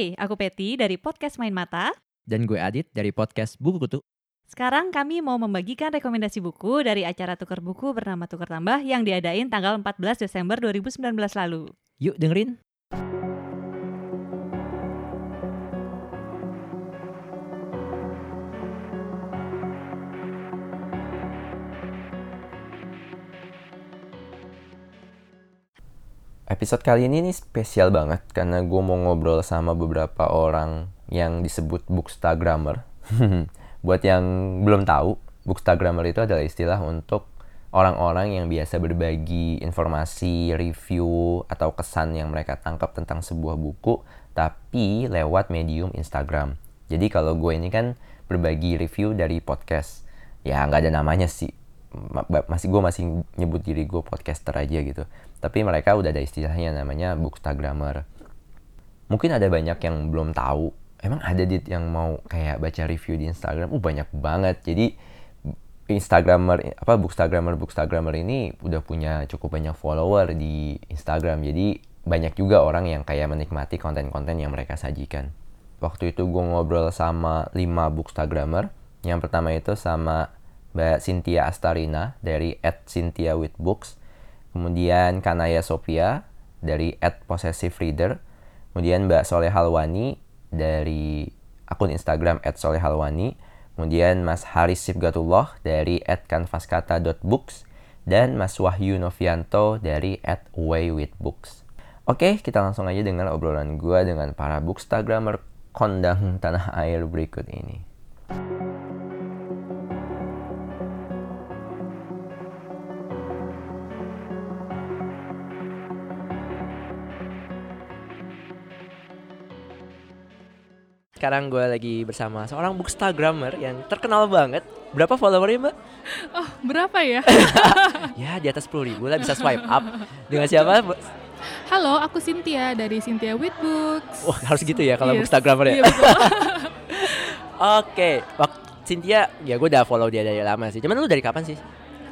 Hai, aku Peti dari podcast Main Mata. Dan gue Adit dari podcast Buku Kutu. Sekarang kami mau membagikan rekomendasi buku dari acara tukar buku bernama Tukar Tambah yang diadain tanggal 14 Desember 2019 lalu. Yuk dengerin. Episode kali ini nih spesial banget karena gue mau ngobrol sama beberapa orang yang disebut bookstagrammer. Buat yang belum tahu, bookstagrammer itu adalah istilah untuk orang-orang yang biasa berbagi informasi, review, atau kesan yang mereka tangkap tentang sebuah buku, tapi lewat medium Instagram. Jadi kalau gue ini kan berbagi review dari podcast, ya nggak ada namanya sih. Masih gue masih nyebut diri gue podcaster aja gitu. Tapi mereka udah ada istilahnya namanya bookstagrammer. Mungkin ada banyak yang belum tahu. Emang ada dit yang mau kayak baca review di Instagram? Uh banyak banget. Jadi Instagramer apa bookstagrammer bookstagrammer ini udah punya cukup banyak follower di Instagram. Jadi banyak juga orang yang kayak menikmati konten-konten yang mereka sajikan. Waktu itu gue ngobrol sama 5 bookstagrammer. Yang pertama itu sama Mbak Cynthia Astarina dari at Cynthia with Books. Kemudian Kanaya Sophia dari at Possessive Reader. Kemudian Mbak Soleh Halwani dari akun Instagram at Soleh Halwani. Kemudian Mas Haris Sibgatullah dari at kanvaskata.books. Dan Mas Wahyu Novianto dari at Waywithbooks. Oke, kita langsung aja dengan obrolan gue dengan para bookstagrammer kondang tanah air berikut ini. Sekarang gue lagi bersama seorang bookstagrammer yang terkenal banget. Berapa followernya mbak? Oh, berapa ya? ya di atas 10 ribu lah bisa swipe up. Dengan siapa? Halo, aku Cynthia dari Cynthia with Books. Wah harus gitu ya kalau Yes. bookstagrammer ya? Iya. Oke, waktu Cynthia, ya gue udah follow dia dari lama sih. Cuman lu dari kapan sih?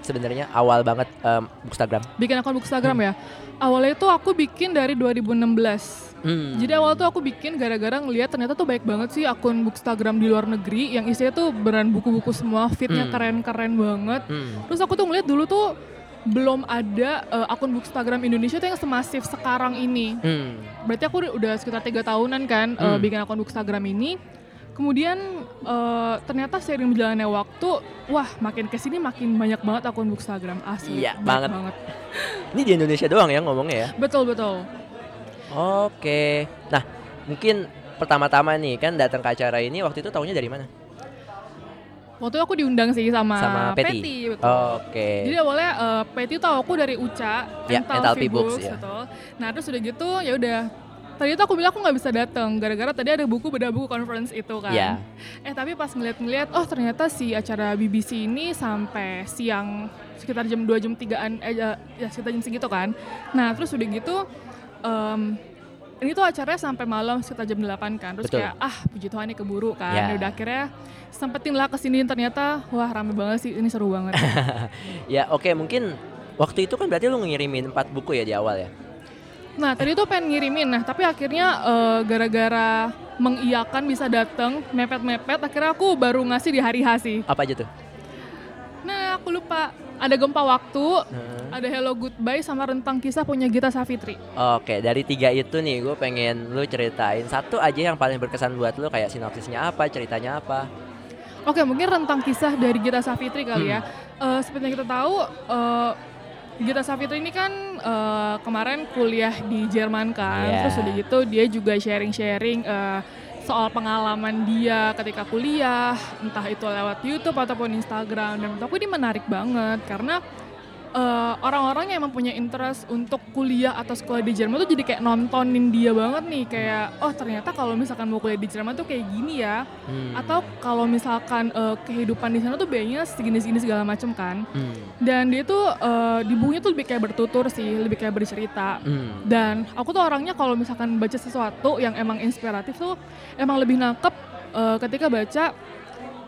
Sebenarnya awal banget em, bookstagram. bikin akun Bookstagram ya. Awalnya itu aku bikin dari 2016. Hmm. Jadi awal tuh aku bikin gara-gara ngeliat ternyata tuh baik banget sih akun Bookstagram di luar negeri yang isinya tuh beneran buku-buku semua, fitnya Hmm. keren-keren banget. Hmm. Terus aku tuh ngeliat dulu tuh belum ada eh, akun Bookstagram Indonesia tuh yang semasif sekarang ini. Hmm. Berarti aku udah- sekitar tiga tahunan kan eh, Hmm. bikin akun Bookstagram ini. Kemudian eh, ternyata seiring berjalannya waktu, wah makin ke sini makin banyak banget akun Bookstagram asli. Iya, banyak banget. Ini di Indonesia doang ya ngomongnya ya? Betul betul. Oke. Nah, mungkin pertama-tama nih kan datang ke acara ini waktu itu tahunya dari mana? Waktu itu aku diundang sih sama, Sama Peti. betul. Oke. Jadi awalnya eh, Peti tahu aku dari Uca, Ya, Entalpy Entalpy Books, ya. betul. Nah terus udah gitu ya udah. Tadi itu aku bilang aku nggak bisa datang gara-gara tadi ada buku beda buku conference itu kan. Ya. Eh tapi pas ngeliat-ngeliat, oh ternyata si acara BBC ini sampai siang sekitar jam 2 jam 3an eh ya ya, sekitar jam segitu kan. Nah, terus udah gitu em, ini tuh acaranya sampai malam sekitar jam 8 kan. Terus Betul. kayak ah puji Tuhan ini keburu kan. Ya udah akhirnya sempetin lah ke sini ternyata wah rame banget sih ini seru banget. Ya, oke mungkin waktu itu kan berarti lu ngirimin 4 buku ya di awal ya? Nah tadi tuh pengen ngirimin, nah tapi akhirnya eh, gara-gara mengiyakan bisa datang mepet-mepet, akhirnya aku baru ngasih di hari H sih. Apa aja tuh? Nah aku lupa, ada gempa waktu, Hmm. ada Hello Goodbye sama Rentang Kisah punya Gita Savitri. Oke, dari tiga itu nih gue pengen lu ceritain satu aja yang paling berkesan buat lu kayak sinopsisnya apa, ceritanya apa. Oke mungkin Rentang Kisah dari Gita Savitri kali ya. Hmm. Eh, seperti yang kita tahu, eh, Gita Savitri ini kan eh, kemarin kuliah di Jerman kan, Iya. terus udah gitu dia juga sharing-sharing eh, soal pengalaman dia ketika kuliah, entah itu lewat YouTube ataupun Instagram, dan menurut aku ini menarik banget karena eh, orang-orang yang emang punya interest untuk kuliah atau sekolah di Jerman tuh jadi kayak nontonin dia banget nih kayak oh ternyata kalau misalkan mau kuliah di Jerman tuh kayak gini ya Hmm. atau kalau misalkan eh, kehidupan di sana tuh biayanya segini-segini segala macem kan Hmm. dan dia tuh eh, di bukunya tuh lebih kayak bertutur sih lebih kayak bercerita Hmm. dan aku tuh orangnya kalau misalkan baca sesuatu yang emang inspiratif tuh emang lebih nangkep eh, ketika baca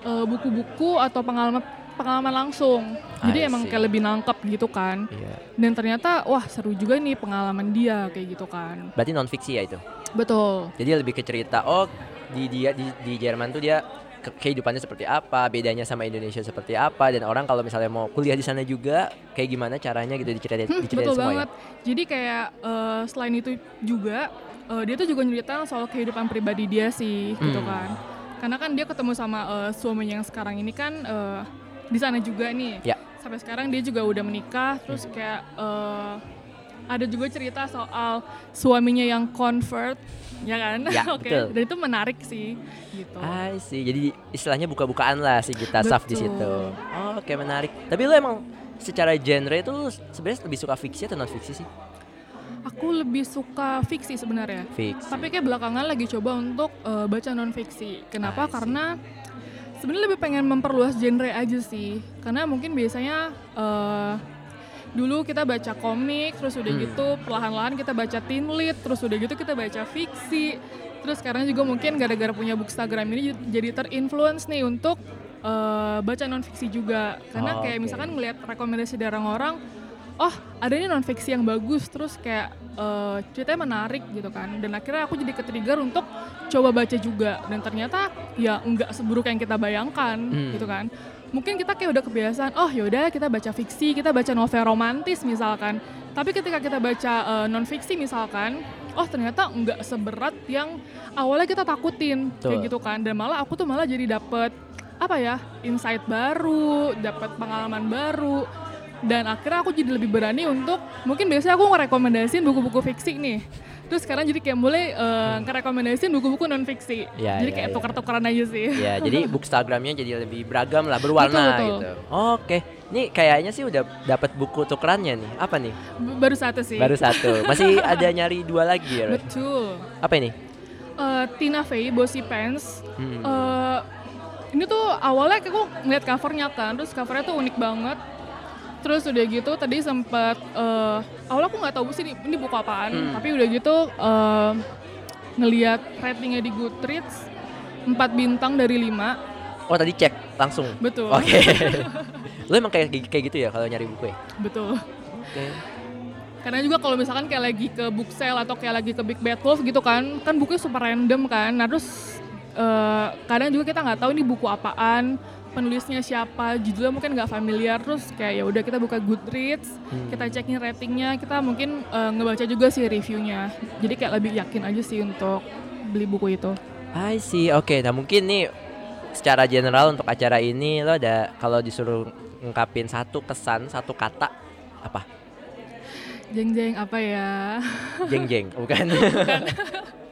buku-buku atau pengalaman pengalaman langsung. Jadi I emang see. kayak lebih nangkep gitu kan. Iya. Dan ternyata wah seru juga nih pengalaman dia kayak gitu kan. Berarti non fiksi ya itu. Betul. Jadi lebih ke cerita oh di dia di, di Jerman tuh dia ke- kehidupannya seperti apa, bedanya sama Indonesia seperti apa dan orang kalau misalnya mau kuliah di sana juga kayak gimana caranya gitu diceritain Hmm, diceritain betul semua banget. Jadi kayak eh, selain itu juga eh, dia tuh juga cerita soal kehidupan pribadi dia sih gitu Hmm. kan. Karena kan dia ketemu sama eh, suaminya yang sekarang ini kan eh, di sana juga nih. Ya. Sampai sekarang dia juga udah menikah terus kayak eh, ada juga cerita soal suaminya yang convert ya kan? Ya, Oke. betul. Dan itu menarik sih gitu. I see. Jadi istilahnya buka-bukaan lah si Gita Saf di situ. Oh, oke menarik. Tapi lu emang secara genre itu sebenarnya lebih suka fiksi atau non fiksi sih? Aku lebih suka fiksi sebenarnya. Fiksi. Tapi kayak belakangan lagi coba untuk eh, baca non fiksi. Kenapa? Karena sebenarnya lebih pengen memperluas genre aja sih. Karena mungkin biasanya eh, dulu kita baca komik, terus udah Hmm. gitu perlahan-lahan kita baca teen lit, terus udah gitu kita baca fiksi. Terus sekarang juga mungkin gara-gara punya Bookstagram ini jadi terinfluence nih untuk eh, baca non fiksi juga. Karena Oh, kayak oke. misalkan ngelihat rekomendasi dari orang-orang, oh ada ini non fiksi yang bagus, terus kayak eh, ceritanya menarik gitu kan. Dan akhirnya aku jadi ke-trigger untuk coba baca juga. Dan ternyata ya nggak seburuk yang kita bayangkan Hmm. gitu kan. Mungkin kita kayak udah kebiasaan, oh yaudah kita baca fiksi, kita baca novel romantis misalkan. Tapi ketika kita baca non fiksi misalkan, oh ternyata nggak seberat yang awalnya kita takutin kayak Betul. gitu kan. Dan malah aku tuh malah jadi dapet apa ya insight baru, dapat pengalaman baru. Dan akhirnya aku jadi lebih berani untuk mungkin biasanya aku ngerekomendasiin buku-buku fiksi nih. Terus sekarang jadi kayak mulai eh, ngerekomendasiin buku-buku non fiksi. Ya, jadi ya, kayak ya. tuker-tukeran aja sih. Ya, jadi bookstagramnya jadi lebih beragam lah, berwarna Betul, betul. gitu. Oke, nih kayaknya sih udah dapat buku tukerannya nih. Apa nih? Baru satu sih. Baru satu. Masih ada nyari dua lagi ya? Betul. Apa ini? Eh, Tina Fey, Bossy Pants. Hmm. Eh, ini tuh awalnya aku ngeliat covernya kan, terus covernya tuh unik banget. Terus udah gitu tadi sempat eh awalnya aku nggak tahu sih ini, ini buku apaan, Hmm. tapi udah gitu eh, ngeliat ratingnya di Goodreads 4 bintang dari 5. Oh tadi cek langsung. Betul. Oke. Lu emang kayak kayak gitu ya kalau nyari buku ya? Betul. Oke. Karena juga kalau misalkan kayak lagi ke book sale atau kayak lagi ke Big Bad Wolf gitu kan, kan bukunya super random kan. Nah terus eh, kadang juga kita nggak tahu nih buku apaan, penulisnya siapa, judulnya mungkin nggak familiar. Terus kayak ya udah kita buka Goodreads, Hmm. kita cekin ratingnya, kita mungkin eh, ngebaca juga sih reviewnya. Jadi kayak lebih yakin aja sih untuk beli buku itu. I see. Oke, nah mungkin nih secara general untuk acara ini lo ada kalau disuruh ngungkapin satu kesan, satu kata apa? Jeng jeng apa ya? Jeng-jeng, bukan? Hmm,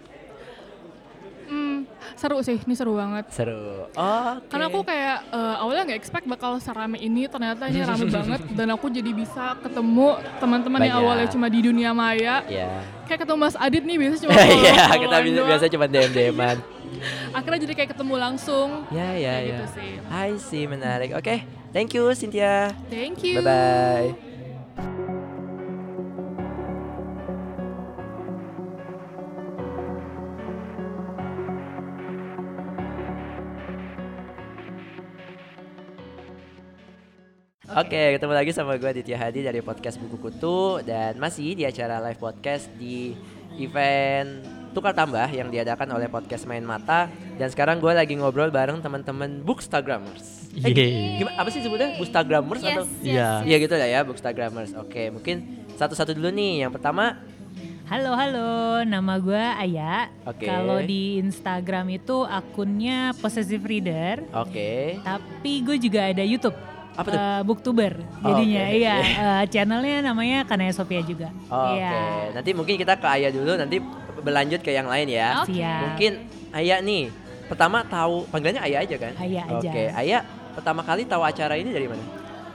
seru sih, ini seru banget. Seru. Oh, Karena aku kayak eh, awalnya nggak expect bakal serame ini, ternyata ini rame banget dan aku jadi bisa ketemu teman-teman yang awalnya cuma di dunia maya. ya. Kayak ketemu Mas Adit nih biasanya cuma Iya, kita bi- doang. biasa cuma DM-DM-an. Akhirnya jadi kayak ketemu langsung. Ya, ya, ya. gitu sih. I see, menarik. Oke, thank you Cynthia. Thank you. Bye bye. Oke, ketemu lagi sama gue Ditya Hadi dari podcast Buku Kutu dan masih di acara live podcast di event Tukar Tambah yang diadakan oleh podcast Main Mata dan sekarang gue lagi ngobrol bareng teman-teman Bookstagrammers. Eh, gimana apa sih sebutnya? Bookstagrammers atau? Iya. Iya gitu lah ya Bookstagrammers. Oke, mungkin satu-satu dulu nih. Yang pertama, Halo halo, nama gue Aya. Oke. Kalau di Instagram itu akunnya Possessive Reader, oke. tapi gue juga ada YouTube. Apa tuh? Eh, Booktuber Oh, jadinya oke. iya eh, channelnya namanya Kanaya Sofia juga Oh, Iya. Oke, nanti mungkin kita ke Ayah dulu, nanti berlanjut ke yang lain ya. Siap. Mungkin Ayah nih, pertama tahu panggilannya Ayah aja kan? Aya aja Oke, Ayah pertama kali tahu acara ini dari mana?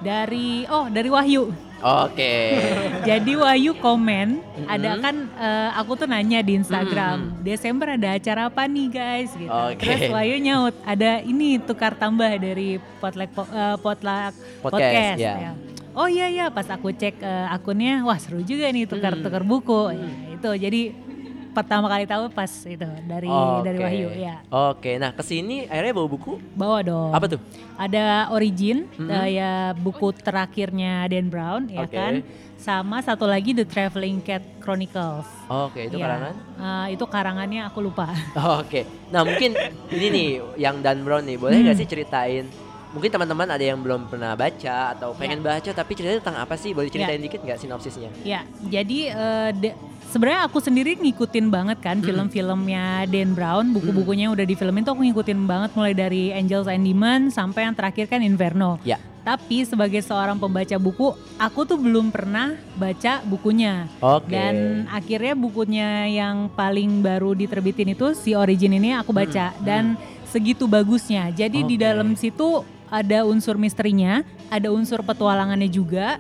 Dari oh dari Wahyu Oke. jadi Wahyu komen Mm-mm. ada kan eh, aku tuh nanya di Instagram Desember ada acara apa nih guys gitu Oke. terus Wahyu nyaut ada ini tukar tambah dari potluck po- eh, potluck Podcast, podcast, ya. ya. Oh iya ya pas aku cek eh, akunnya wah seru juga nih tukar-tukar Hmm. buku Ya, itu jadi pertama kali tahu pas itu dari dari Oke. Wahyu ya. Oke, nah ke sini akhirnya bawa buku Bawa dong. apa tuh? Ada Origin, Mhm. eh, ya buku terakhirnya Dan Brown ya Oke. kan. Sama satu lagi The Traveling Cat Chronicles. Oke, itu Ya, karangan. eh, itu karangannya aku lupa. Oke, nah mungkin ini nih yang Dan Brown nih, boleh nggak Hmm. sih ceritain? Mungkin teman-teman ada yang belum pernah baca atau pengen baca tapi ceritanya tentang apa sih? Boleh ceritain dikit nggak sinopsisnya? Ya, jadi eh, de- sebenarnya aku sendiri ngikutin banget kan Hmm. film-filmnya Dan Brown, buku-bukunya udah difilmin tuh aku ngikutin banget mulai dari Angels and Demons sampai yang terakhir kan Inferno. Ya. Tapi sebagai seorang pembaca buku, aku tuh belum pernah baca bukunya. Oke. Dan akhirnya bukunya yang paling baru diterbitin itu si Origin ini aku baca Hmm, dan segitu bagusnya. Jadi di Oke. dalam situ ada unsur misterinya, ada unsur petualangannya juga.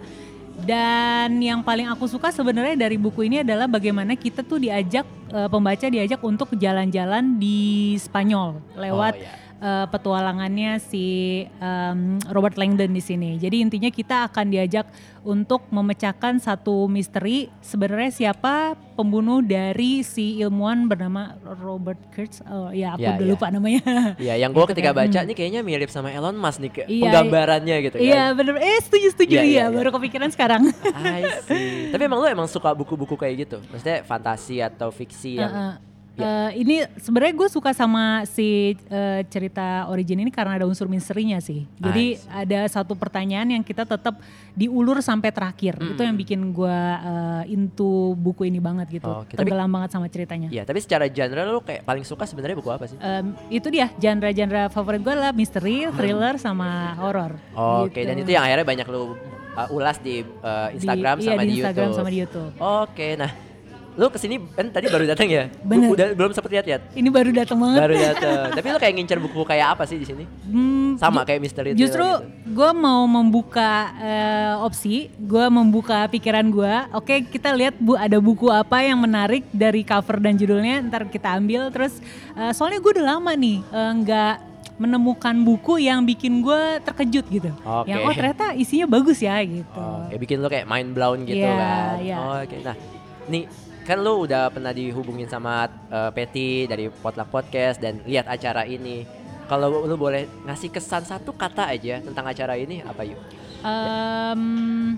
Dan yang paling aku suka sebenarnya dari buku ini adalah bagaimana kita tuh diajak eh, pembaca diajak untuk jalan-jalan di Spanyol lewat Oh, ya. eh, petualangannya si em, Robert Langdon di sini. Jadi intinya kita akan diajak untuk memecahkan satu misteri sebenarnya siapa pembunuh dari si ilmuwan bernama Robert Kurtz. Oh ya aku Ya, udah ya. lupa namanya. Iya, yang gue Gitu ketika kan. baca Hmm. nih kayaknya mirip sama Elon Musk nih ke- Iya, penggambarannya gitu kan. Iya bener. Eh setuju setuju Iya, iya, iya, iya. baru kepikiran sekarang. I see. Tapi emang lu emang suka buku-buku kayak gitu? Maksudnya fantasi atau fiksi yang Heeh. Ya. Eh, ini sebenarnya gue suka sama si eh, cerita origin ini karena ada unsur misterinya sih. Jadi ada satu pertanyaan yang kita tetap diulur sampai terakhir. Itu yang bikin gue eh, into buku ini banget gitu. Oke, tapi- Tenggelam banget sama ceritanya. Iya, tapi secara genre lu kayak paling suka sebenarnya buku apa sih? Em, itu dia genre-genre favorit gue lah misteri, thriller, sama horor. Oke, gitu. dan itu yang akhirnya banyak lu uh, ulas di uh, Di- Instagram iya, sama di di, Instagram YouTube. sama di YouTube. Oke, nah lu ke sini kan tadi baru datang ya? Bener. Udah belum sempet lihat ya? Ini baru datang banget. Baru datang. tapi lu kayak ngincer buku kayak apa sih di sini? Hmm, Sama kayak misteri Justru gitu. gue mau membuka eh, opsi, gue membuka pikiran gue. Oke, kita lihat bu ada buku apa yang menarik dari cover dan judulnya. Ntar kita ambil. Terus eh, soalnya gue udah lama nih eh, nggak menemukan buku yang bikin gue terkejut gitu. Oke. Yang oh ternyata isinya bagus ya gitu. Oke, bikin lu kayak mind blown gitu Iya, kan. iya. Oke, nah nih kan lu udah pernah dihubungin sama uh, Peti dari Potluck Podcast dan lihat acara ini. Kalau lu boleh ngasih kesan satu kata aja tentang acara ini apa yuk? Em,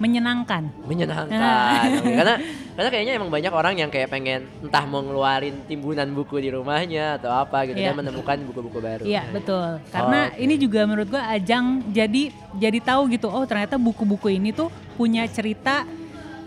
menyenangkan. Menyenangkan. Oke, karena karena kayaknya emang banyak orang yang kayak pengen entah mau ngeluarin timbunan buku di rumahnya atau apa gitu Iya. dan menemukan buku-buku baru. Iya betul. Karena Oke. ini juga menurut gua ajang jadi jadi tahu gitu. Oh ternyata buku-buku ini tuh punya cerita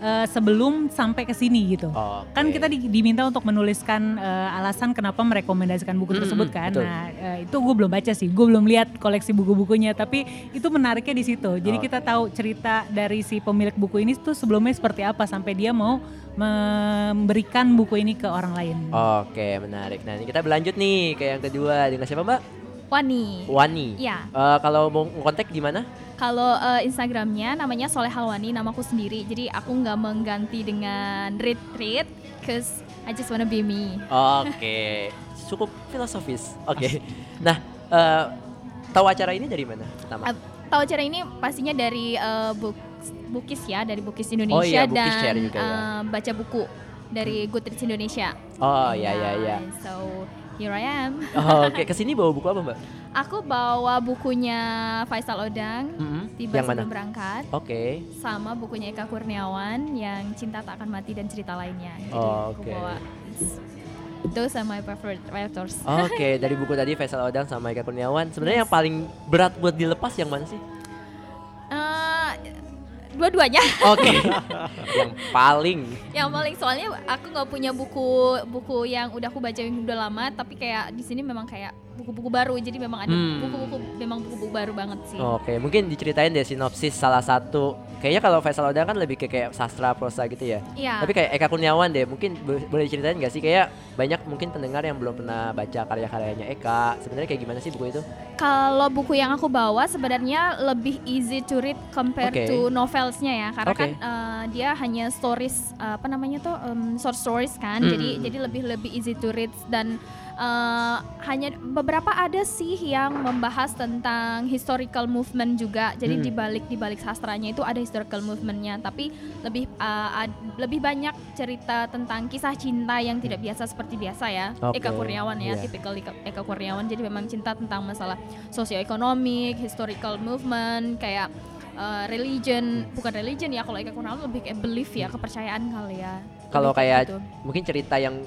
eh, sebelum sampai ke sini gitu. Oke. Kan kita di- diminta untuk menuliskan eh, alasan kenapa merekomendasikan buku tersebut mm, kan. betul. Nah eh, itu gue belum baca sih. Gue belum lihat koleksi buku-bukunya. Tapi itu menariknya di situ. Jadi Oke. kita tahu cerita dari si pemilik buku ini tuh sebelumnya seperti apa sampai dia mau memberikan buku ini ke orang lain. Oke, menarik. Nah, ini kita berlanjut nih ke yang kedua dengan siapa, Mbak? Wani. Wani. Iya. Eh, kalau mau kontak di mana? Kalau eh, Instagramnya namanya Soleh Halwani, namaku sendiri. Jadi aku nggak mengganti dengan Read, cause I just wanna be me. Oke, cukup filosofis. Oke. Nah, eh, tahu acara ini dari mana pertama? Ap- Tahu acara ini pastinya dari eh, book, Bukis ya, dari Bukis Indonesia Oh iya, Bukis dan juga ya. baca buku dari Goodreads Indonesia. Oh iya iya iya. So here I am. Oh, Oke, ke sini bawa buku apa Mbak? Aku bawa bukunya Faisal Odang, Mm-mm. tiba Yang mana? sebelum berangkat. Oke. sama bukunya Eka Kurniawan yang Cinta Tak Akan Mati dan Cerita Lainnya. Jadi Oh, aku oke. bawa those are my favorite writers. Oke, dari buku tadi Faisal Odang sama Eka Kurniawan. Sebenarnya yang paling berat buat dilepas yang mana sih? Eh, dua-duanya. Oke. yang paling. yang paling soalnya aku nggak punya buku buku yang udah aku baca yang udah lama, tapi kayak di sini memang kayak buku-buku baru. Jadi memang ada Hmm. buku-buku memang buku-buku baru banget sih. Oke, mungkin diceritain deh sinopsis salah satu. Kayaknya kalau Faisal Odang kan lebih ke kayak sastra prosa gitu ya. Iya. Tapi kayak Eka Kurniawan deh, mungkin bo- boleh diceritain gak sih kayak banyak mungkin pendengar yang belum pernah baca karya-karyanya Eka. Sebenarnya kayak gimana sih buku itu? Kalau buku yang aku bawa sebenarnya lebih easy to read compared Oke. to novel stylesnya ya karena Oke. kan eh, dia hanya stories eh, apa namanya tuh em, short stories kan Hmm. jadi jadi lebih lebih easy to read dan eh, hanya beberapa ada sih yang membahas tentang historical movement juga. Jadi Hmm. di balik di balik sastranya itu ada historical movementnya. Tapi lebih eh, ad- lebih banyak cerita tentang kisah cinta yang tidak biasa seperti biasa ya. Oke, Eka Kurniawan ya iya. tipikal Eka, Eka Kurniawan. Jadi memang cinta tentang masalah sosioekonomik historical movement kayak uh, religion. Bukan religion ya kalau Eka Kurniawan lebih kayak belief ya kepercayaan kali ya. Kalau kayak gitu. mungkin cerita yang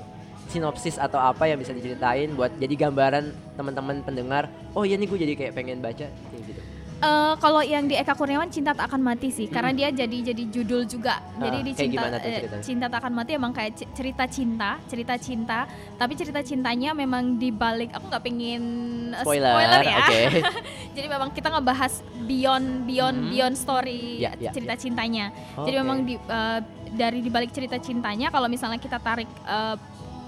sinopsis atau apa yang bisa diceritain buat jadi gambaran teman-teman pendengar. Oh iya nih gue jadi kayak pengen baca kayak gitu. Eh, kalau yang di Eka Kurniawan cinta tak akan mati sih karena dia jadi jadi judul juga jadi Ah, di cinta eh, cinta tak akan mati emang kayak cerita cinta cerita cinta tapi cerita cintanya memang dibalik aku nggak pengen eh, Spoiler, ya oke. jadi memang kita ngebahas beyond beyond Mhm. beyond story Ya, ya, cerita cintanya jadi Oke. memang di, eh, dari dibalik cerita cintanya kalau misalnya kita tarik eh,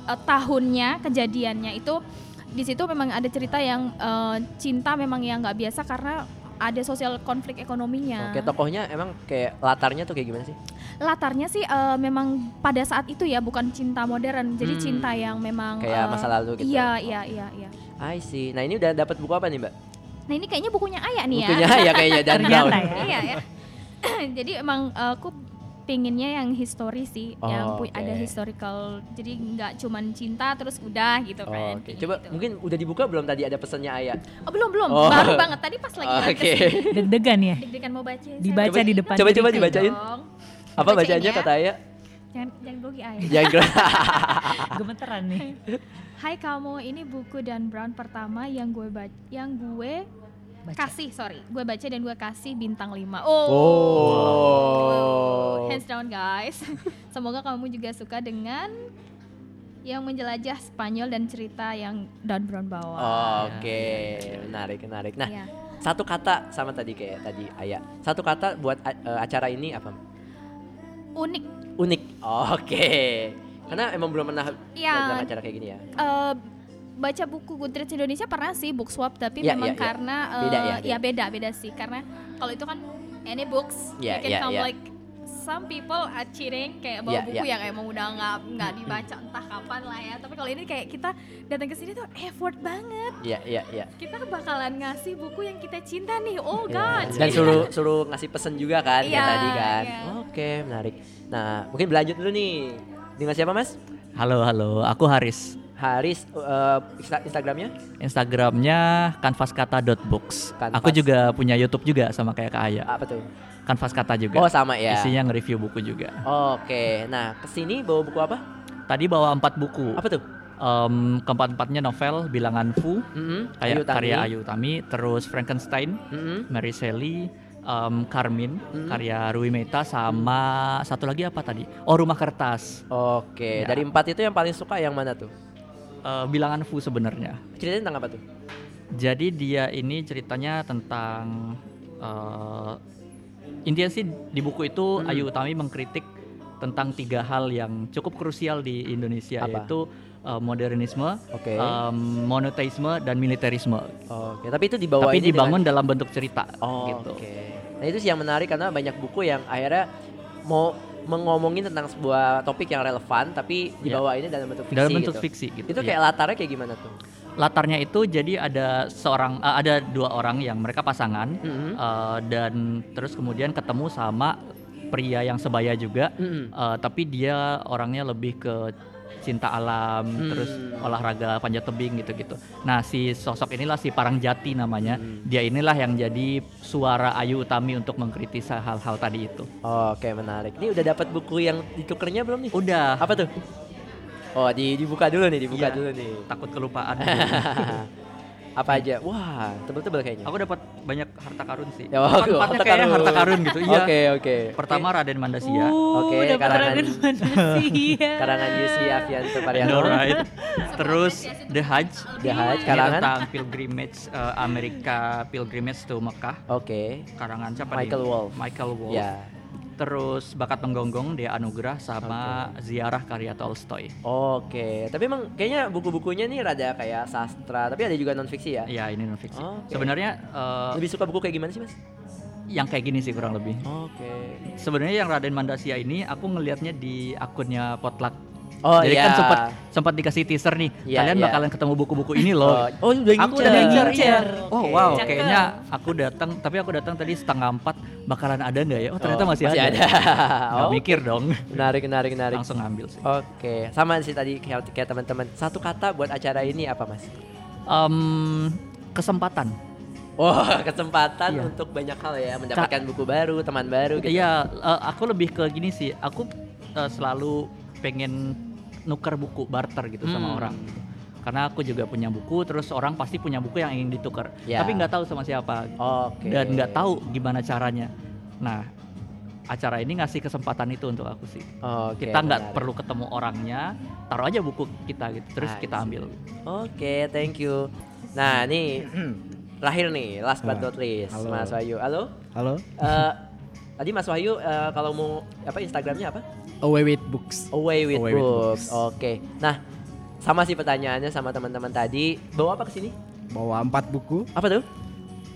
eh, tahunnya kejadiannya itu di situ memang ada cerita yang eh, cinta memang yang nggak biasa karena ada sosial konflik ekonominya. Oke, tokohnya emang kayak latarnya tuh kayak gimana sih? Latarnya sih eh, memang pada saat itu ya bukan cinta modern, jadi Hmm. cinta yang memang Kayak eh, masa lalu gitu. Iya, iya, iya, iya. I see. Nah, ini udah dapat buku apa nih, Mbak? Nah, ini kayaknya bukunya Ayah nih Bukunya ya. ya kayaknya dan Ternyata Brown. ya. iya ya. jadi emang eh, aku pinginnya yang history sih, yang Oh, pu- ada oke. historical. Jadi nggak cuman cinta terus udah gitu Oh, kan. Oke, kayak coba gitu. mungkin udah dibuka belum tadi ada pesannya Ayah? Oh, belum belum, Oh. baru banget tadi pas lagi Oke. okay. Deg-degan ya. deg-degan mau baca. Dibaca bacain di depan Coba coba dibacain. Dong. Apa Bacain bacanya ya. kata Ayah? Jangan jangan grogi ay. Jangan. Gemeteran nih. Hai kamu, ini buku Dan Brown pertama yang gue baca, yang gue Baca. kasih, sorry, gue baca dan gue kasih bintang 5 Oh, Oh. hands down guys. Semoga kamu juga suka dengan yang menjelajah Spanyol dan cerita yang Dan Brown bawa. Oke, menarik, menarik. Nah, Iya. satu kata sama tadi kayak tadi Ayah. Satu kata buat eh, acara ini apa? unik. Unik. Oke. Karena emang belum pernah Iya. datang acara kayak gini ya. Eh, baca buku Goodreads Indonesia pernah sih book swap tapi Ya, memang ya, ya. karena eh, Beda ya, ya beda beda sih karena kalau itu kan any books Ya, you can ya, come ya. like some people are cheating kayak bawa Ya, buku ya. yang emang udah nggak nggak dibaca entah kapan lah ya tapi kalau ini kayak kita datang ke sini tuh effort banget Iya, iya, iya. kita bakalan ngasih buku yang kita cinta nih oh Ya, god Dan suruh suruh ngasih pesen juga kan kayak Iya, tadi kan. iya. Oke, menarik. Nah, mungkin berlanjut dulu nih. Dengan siapa, Mas? Halo, halo. Aku Haris. Haris eh, Insta- Instagramnya? Instagramnya kanvaskata.books. Kanvas. Aku juga punya YouTube juga sama kayak Kak Aya. Apa tuh? Kanvas Kata juga. Oh, sama ya. Isinya nge-review buku juga. Oke. Nah, ke sini bawa buku apa? Tadi bawa empat buku. Apa tuh? Em, keempat-empatnya novel Bilangan Fu, Mm-mm. kayak Ayu Tami. karya Ayu Utami, terus Frankenstein, Mm-mm. Mary Shelley, em, Carmin, Mm. karya Rui Meta, sama satu lagi apa tadi? Oh, Rumah Kertas. Oke, Ya. dari empat itu yang paling suka yang mana tuh? Eh, Bilangan Fu sebenarnya. Ceritanya tentang apa tuh? Jadi dia ini ceritanya tentang eh intinya sih di buku itu Hmm. Ayu Utami mengkritik tentang tiga hal yang cukup krusial di Indonesia Apa? yaitu eh, modernisme, Oke. em, monoteisme dan militerisme. Oke, tapi itu dibawa Tapi dibangun dengan- dalam bentuk cerita Oh, gitu. Oke. Nah, itu sih yang menarik karena banyak buku yang akhirnya mau mengomongin tentang sebuah topik yang relevan tapi dibawa ini dalam bentuk fiksi. Dalam bentuk gitu. fiksi gitu. Itu ya. kayak latarnya kayak gimana tuh? latarnya itu jadi ada seorang eh, ada dua orang yang mereka pasangan Mm-mm. eh, dan terus kemudian ketemu sama pria yang sebaya juga Mm-mm. Eh, tapi dia orangnya lebih ke cinta alam, Hmm. terus olahraga panjat tebing gitu-gitu. Nah si sosok inilah si Parangjati namanya. Hmm. Dia inilah yang jadi suara Ayu Utami untuk mengkritisi hal-hal tadi itu. Oke, menarik. Ini udah dapat buku yang ditukernya belum nih? Udah. Apa tuh? Oh, di, dibuka dulu nih, dibuka Iya. dulu nih. Takut kelupaan. Apa aja? Wah, tebel-tebel kayaknya. Aku dapat banyak harta karun sih. Ya, oh, Empat-empatnya harta kayaknya karun. harta karun gitu. Iya. Oke, oke. Pertama Raden Mandasia. Uh, Oke, dapat karangan- Raden Mandasia. Karangan Yusi Afianto Pariano. Alright. Terus The Hajj. The Hajj, Ini karangan. tentang pilgrimage eh, Amerika pilgrimage to Mekah. Oke. Karangan siapa Michael nih? Wolff. Michael Wolff. Ya. Terus Bakat Menggonggong Dia Anugerah sama Ziarah karya Tolstoy. Oke, tapi emang kayaknya buku-bukunya nih rada kayak sastra, tapi ada juga non fiksi ya. Iya, ini non fiksi. Oke. Sebenarnya eh, Lebih suka buku kayak gimana sih, Mas? yang kayak gini sih kurang lebih. Oke. Sebenarnya yang Raden Mandasia ini aku ngelihatnya di akunnya Potluck. Oh Jadi iya. kan sempat sempat dikasih teaser nih. Iya, Kalian iya. bakalan ketemu buku-buku ini loh. Oh, oh udah Aku ngincer. udah ngincer, Ngincer. iya. Oh Oke. wow, Cakep. kayaknya aku datang, tapi aku datang tadi setengah empat, bakalan ada nggak ya? Oh ternyata Oh, masih, masih ada. ada. Nggak Oh, mikir dong, Menarik, menarik, menarik. langsung ngambil sih. Oke, sama sih tadi kayak, kayak teman-teman. Satu kata buat acara ini apa, Mas? Em, kesempatan. Wah, kesempatan Iya. untuk banyak hal ya, mendapatkan buku baru, teman baru gitu. Iya, eh, aku lebih ke gini sih. Aku eh, selalu pengen nuker buku barter gitu sama Hmm. orang. gitu. Karena aku juga punya buku, terus orang pasti punya buku yang ingin ditukar. Ya. Tapi nggak tahu sama siapa. Oke. Dan nggak tahu gimana caranya. Nah, acara ini ngasih kesempatan itu untuk aku sih. Oke, kita nggak perlu ketemu orangnya, taruh aja buku kita gitu, terus I kita ambil. Oke, thank you. Nah, nih terakhir nih, last but not least, Halo. Mas Wahyu. Halo. Halo, Eh, tadi Mas Wahyu eh, kalau mau apa Instagramnya apa? Away with Books. Away with Away with books. Books. Oke. Nah, sama sih pertanyaannya sama teman-teman tadi. Bawa apa ke sini? Bawa empat buku, Apa tuh?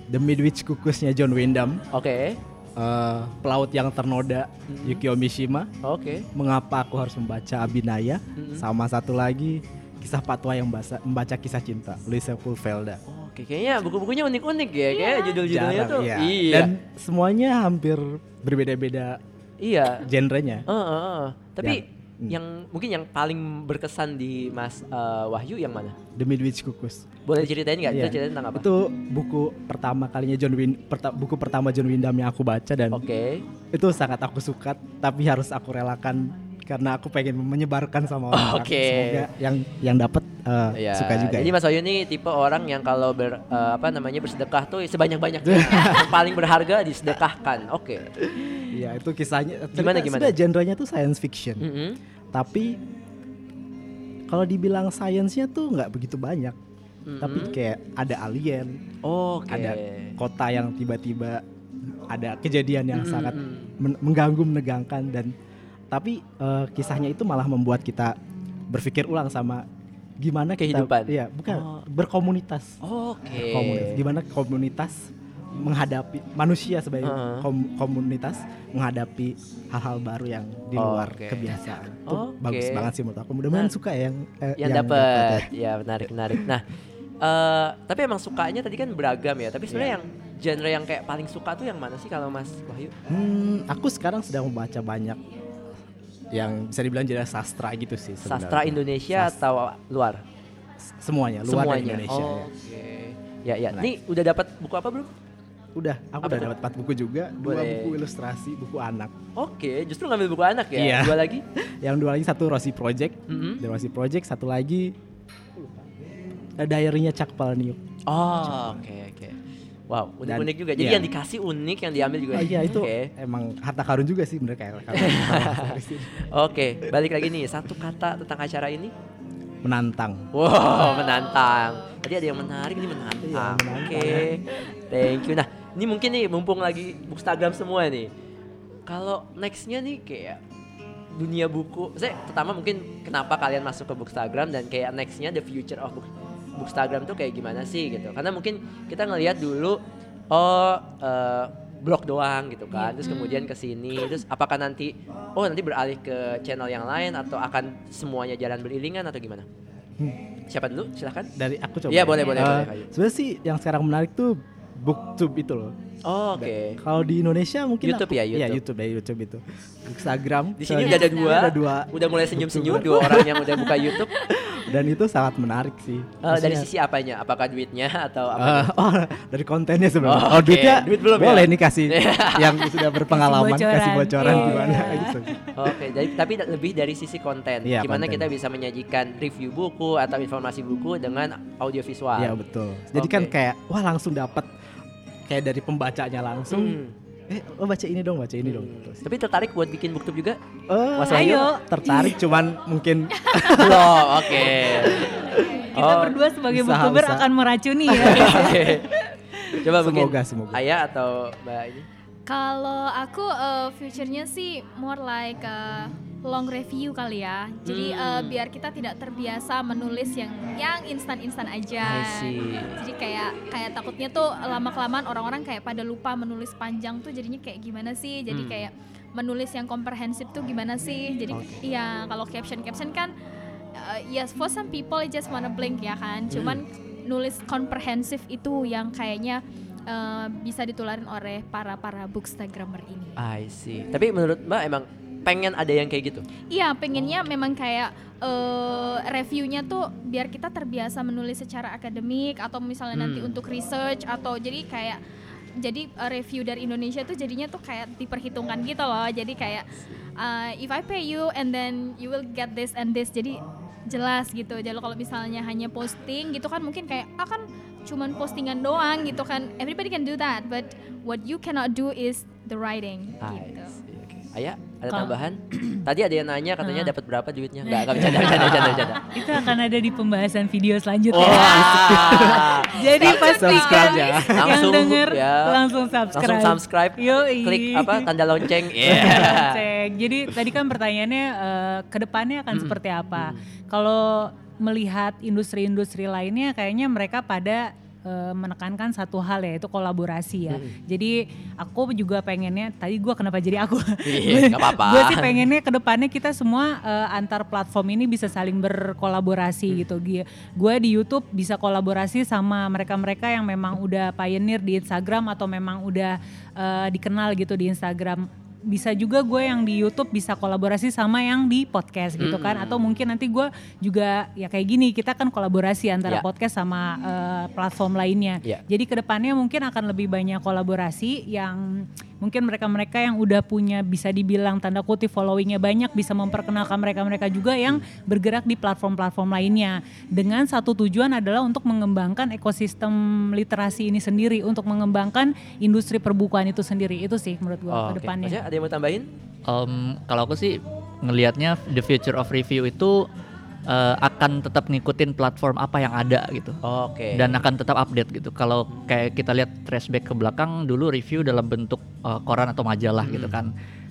The Midwich Kukusnya John Wyndham, Oke. eh, Pelaut yang Ternoda Hmm. Yukio Mishima, Oke. Mengapa Aku Harus Membaca Abinaya, Mm-mm. sama satu lagi Kisah Patwa yang Basa- Membaca Kisah Cinta, Luisa Pulvelda. Oke, kayaknya buku-bukunya unik-unik ya, kayak judul-judulnya Jarang, tuh. iya. Iya. Dan semuanya hampir berbeda-beda iya. genrenya. Eh, eh, eh. Tapi Yang- yang mungkin yang paling berkesan di Mas eh, Wahyu yang mana? The Midwich Kukus. Boleh diceritain nggak? Itu Iya. ceritain tentang apa? Itu buku pertama kalinya John Win perta- buku pertama John Wyndham yang aku baca dan Oke. itu sangat aku suka tapi harus aku relakan karena aku pengen menyebarkan sama orang. Oke. Semoga yang yang dapat uh, Iya. suka juga. Jadi ya. Mas Wahyu ini tipe orang yang kalau ber eh, apa namanya bersedekah tuh sebanyak-banyaknya. yang paling berharga disedekahkan. Oke. Iya, itu kisahnya. Gimana, gimana? sebenarnya genrenya tuh science fiction. Mm-mm. Tapi kalau dibilang sainsnya tuh nggak begitu banyak. Mm-mm. Tapi kayak ada alien, Oke. ada kota yang tiba-tiba ada kejadian yang Mm-mm. sangat men- mengganggu, menegangkan dan tapi eh, kisahnya itu malah membuat kita berpikir ulang sama gimana kita Kehidupan. iya bukan Oh. berkomunitas Oke. komunitas gimana komunitas menghadapi manusia sebagai Heeh. kom- komunitas menghadapi hal-hal baru yang di luar Oke. kebiasaan itu Oke. bagus banget sih menurut aku mudah-mudahan Nah, suka ya yang eh, yang, dapet dapat ya menarik menarik nah eh tapi emang sukanya tadi kan beragam ya tapi sebenarnya yang genre yang kayak paling suka tuh yang mana sih kalau Mas Wahyu Hmm, aku sekarang sedang membaca banyak yang bisa dibilang jadi sastra gitu sih sastra sebenarnya. Indonesia Sas- atau luar? Semuanya luar semuanya. Indonesia oh, ya. oke. Ya ya. Nah. nih udah dapat buku apa belum udah aku Apa udah dapat empat buku juga. Dua Boleh. buku ilustrasi buku anak. Oke justru ngambil buku anak ya? Iya. dua lagi? Yang dua lagi satu Rossi Project. Mm-mm. The Rossi Project satu lagi eh, diary-nya Chuck Palahniuk. Oh oke oke. wow unik Dan- unik juga jadi iya. yang dikasih unik yang diambil juga Oh iya itu oke emang harta karun juga sih bener kayak oke balik lagi nih satu kata tentang acara ini menantang. Wow, menantang. Tadi ada yang menarik ini menantang. Iya, Oke. menantang. Thank you. Nah, ini mungkin nih mumpung lagi Bookstagram semua nih. Kalau nextnya nih kayak dunia buku, saya pertama mungkin kenapa kalian masuk ke Bookstagram dan kayak nextnya the future of book, Bookstagram tuh kayak gimana sih gitu? Karena mungkin kita ngelihat dulu oh eh, blog doang gitu kan, terus kemudian ke sini, terus apakah nanti oh nanti beralih ke channel yang lain atau akan semuanya jalan beriringan atau gimana? Siapa dulu? Silahkan. Dari aku coba. Iya, boleh, boleh, Eh, boleh. Sebenarnya sih yang sekarang menarik tuh booktube itu loh. Oh, Oke. Kalau di Indonesia mungkin YouTube aku- ya, Iya, YouTube. YouTube ya, YouTube itu. Instagram. Di sini eh, udah ada dua. Ada dua. Udah mulai senyum-senyum dua orang yang udah buka YouTube. Dan itu sangat menarik sih. Eh, dari sisi apanya? Apakah duitnya atau apa? eh, oh, dari kontennya sebenarnya. Oh, Oh, duitnya Duit belum ya? boleh nih kasih yang sudah berpengalaman Kasih kasih bocoran. bocoran Iya. gimana gitu. Oke, jadi tapi lebih dari sisi konten. Iya, Gimana konten. kita bisa menyajikan review buku atau informasi buku dengan audio visual. Iya betul. Jadi kan Oke. kayak wah langsung dapat kayak dari pembacanya langsung. Hmm. Eh, oh baca ini dong, baca ini dong. Terus, Tapi tertarik buat bikin booktube juga? eh, Mas ayo. Tertarik cuman mungkin Belum, oke. Kita Oh, berdua sebagai usaha, booktuber usaha. akan meracuni ya. Oke. Coba mungkin semoga semoga. Ayah atau Mbak ini? Kalau aku uh, future-nya sih more like uh, long review kali ya. Jadi Hmm. eh, biar kita tidak terbiasa menulis yang yang instan-instan aja. Jadi kayak kayak takutnya tuh lama kelamaan orang-orang kayak pada lupa menulis panjang tuh jadinya kayak gimana sih? Jadi Hmm. kayak menulis yang komprehensif tuh gimana sih? Jadi Oke. ya kalau caption-caption kan uh, yes for some people it just wanna blink ya kan. Cuman nulis komprehensif itu yang kayaknya uh, bisa ditularin oleh para para bookstagrammer ini. I see. Tapi menurut Mbak emang pengen ada yang kayak gitu? Iya, pengennya memang kayak eh, reviewnya tuh biar kita terbiasa menulis secara akademik atau misalnya nanti Hmm. untuk research atau jadi kayak jadi eh, review dari Indonesia tuh jadinya tuh kayak diperhitungkan gitu loh. Jadi kayak eh, if I pay you and then you will get this and this. Jadi jelas gitu. Jadi kalau misalnya hanya posting gitu kan mungkin kayak akan cuman postingan doang gitu kan. Everybody can do that, but what you cannot do is the writing I gitu. see. Ayah, ada Kalau- tambahan? Tadi ada yang nanya katanya Ah. dapat berapa duitnya? Enggak, enggak bercanda, bercanda, bercanda, bercanda. Itu akan ada di pembahasan video selanjutnya. Wah. Jadi pastikan ya. yang Langsung, denger ya. langsung subscribe. Langsung subscribe, Yoi. klik apa tanda lonceng. Iya. Cek. Jadi tadi kan pertanyaannya eh, ke depannya akan seperti apa? Kalau melihat industri-industri lainnya kayaknya mereka pada eh, menekankan satu hal ya itu kolaborasi ya. Mm-mm. Jadi aku juga pengennya tadi gua kenapa jadi aku? Iya, apa-apa. Gue sih pengennya ke depannya kita semua eh, antar platform ini bisa saling berkolaborasi Hmm. gitu. Gue di YouTube bisa kolaborasi sama mereka-mereka yang memang udah pioneer di Instagram atau memang udah eh, dikenal gitu di Instagram. Bisa juga gue yang di YouTube bisa kolaborasi sama yang di podcast gitu kan. Hmm. Atau mungkin nanti gue juga ya kayak gini kita kan kolaborasi antara Ya. podcast sama eh, platform lainnya. Ya. Jadi ke depannya mungkin akan lebih banyak kolaborasi yang mungkin mereka-mereka yang udah punya bisa dibilang tanda kutip followingnya banyak bisa memperkenalkan mereka-mereka juga yang bergerak di platform-platform lainnya dengan satu tujuan adalah untuk mengembangkan ekosistem literasi ini sendiri untuk mengembangkan industri perbukuan itu sendiri itu sih menurut gua Oh, ke depannya. Maksudnya ada yang mau tambahin? Em, kalau aku sih ngelihatnya the future of review itu eh, akan tetap ngikutin platform apa yang ada gitu Oke. dan akan tetap update gitu. Kalau kayak kita lihat flashback ke belakang dulu review dalam bentuk eh, koran atau majalah gitu Hmm. kan.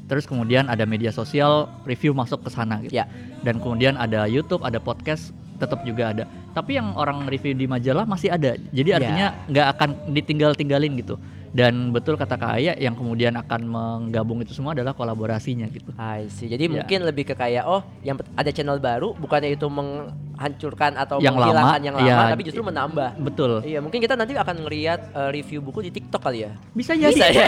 Terus kemudian ada media sosial, review masuk ke sana gitu. Ya. Dan kemudian ada YouTube, ada podcast, tetap juga ada. Tapi yang orang review di majalah masih ada. Jadi Ya. artinya nggak akan ditinggal-tinggalin gitu. Dan betul kata Kak Aya yang kemudian akan menggabung itu semua adalah kolaborasinya gitu. I see. Jadi Ya. mungkin lebih ke kayak oh, yang ada channel baru bukannya itu menghancurkan atau Yang menghilangkan lama, yang lama, ya. tapi justru menambah. Betul. Iya, mungkin kita nanti akan ngelihat eh, review buku di TikTok kali ya. Bisa jadi. Bisa ya.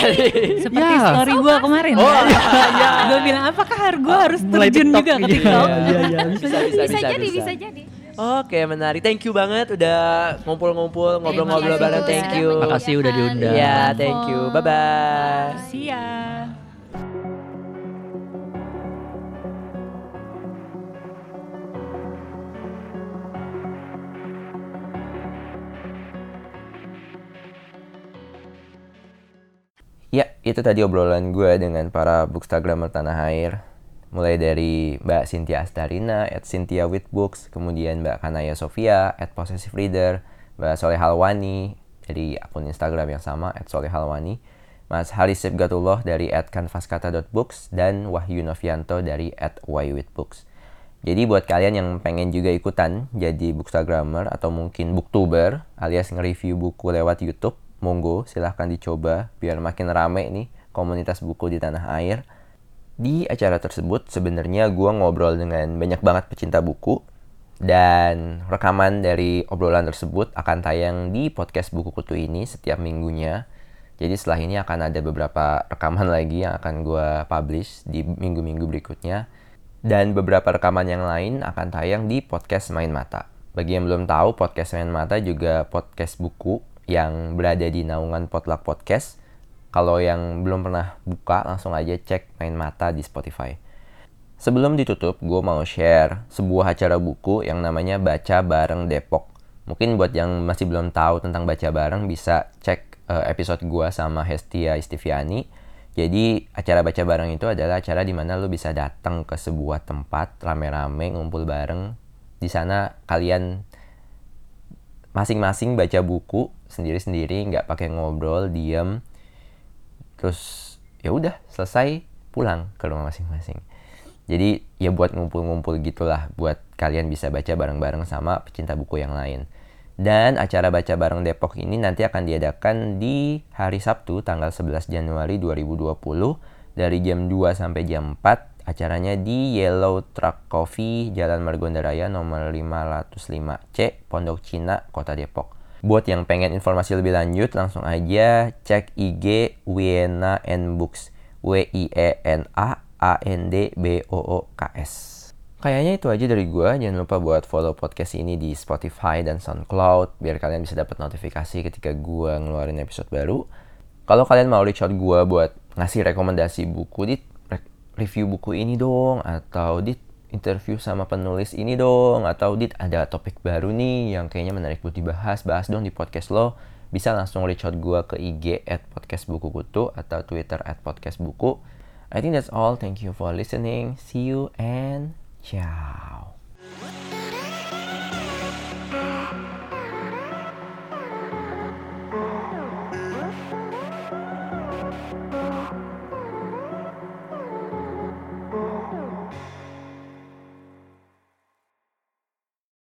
Seperti Ya. story gua kemarin. Oh, kan? iya. Gue bilang apakah har- gua harus Mulai terjun TikTok, juga ke iya. TikTok? Iya iya. bisa, bisa, bisa, jadi, bisa jadi. Oke, menarik. Thank you banget udah ngumpul-ngumpul, ngobrol-ngobrol bareng. Thank you. Makasih udah diundang. Iya, platform. thank you. Bye bye. See ya. Ya, itu tadi obrolan gue dengan para bookstagrammer tanah air. Mulai dari Mbak Cynthia Astarina, at Cynthia with Books, kemudian Mbak Kanaya Sofia, at Possessive Reader, Mbak Soleh Halwani, dari akun Instagram yang sama, at Soleh Halwani, Mas Haris Sibgatullah dari at canvaskata.books, dan Wahyu Novianto dari at Books. Jadi buat kalian yang pengen juga ikutan jadi bookstagrammer atau mungkin booktuber alias nge-review buku lewat YouTube, monggo silahkan dicoba biar makin rame nih komunitas buku di tanah air. Di acara tersebut sebenarnya gua ngobrol dengan banyak banget pecinta buku dan rekaman dari obrolan tersebut akan tayang di podcast buku kutu ini setiap minggunya. Jadi setelah ini akan ada beberapa rekaman lagi yang akan gua publish di minggu-minggu berikutnya. Dan beberapa rekaman yang lain akan tayang di podcast Main Mata. Bagi yang belum tahu, podcast Main Mata juga podcast buku yang berada di naungan Potluck Podcast. Kalau yang belum pernah buka, langsung aja cek Main Mata di Spotify. Sebelum ditutup, gue mau share sebuah acara buku yang namanya Baca Bareng Depok. Mungkin buat yang masih belum tahu tentang Baca Bareng bisa cek eh, episode gue sama Hestia Istiviani. Jadi acara baca bareng itu adalah acara di mana lo bisa datang ke sebuah tempat rame-rame ngumpul bareng. Di sana kalian masing-masing baca buku sendiri-sendiri, nggak pakai ngobrol, diem. Terus ya udah selesai pulang ke rumah masing-masing. Jadi ya buat ngumpul-ngumpul gitulah buat kalian bisa baca bareng-bareng sama pecinta buku yang lain. Dan acara baca bareng Depok ini nanti akan diadakan di hari Sabtu tanggal 11 Januari 2020 dari jam 2 sampai jam 4. Acaranya di Yellow Truck Coffee, Jalan Margonda Raya nomor 505C, Pondok Cina, Kota Depok. Buat yang pengen informasi lebih lanjut, langsung aja cek IG Wiena and Books. W-I-E-N-A A-N-D-B-O-O-K-S. Kayaknya itu aja dari gue. Jangan lupa buat follow podcast ini di Spotify dan SoundCloud biar kalian bisa dapat notifikasi ketika gue ngeluarin episode baru. Kalau kalian mau reach out gue buat ngasih rekomendasi buku di review buku ini dong atau di interview sama penulis ini dong atau dit ada topik baru nih yang kayaknya menarik buat dibahas bahas dong di podcast lo bisa langsung reach out gue ke IG at podcast buku kutu atau Twitter at podcast buku I think that's all. Thank you for listening. See you and ciao.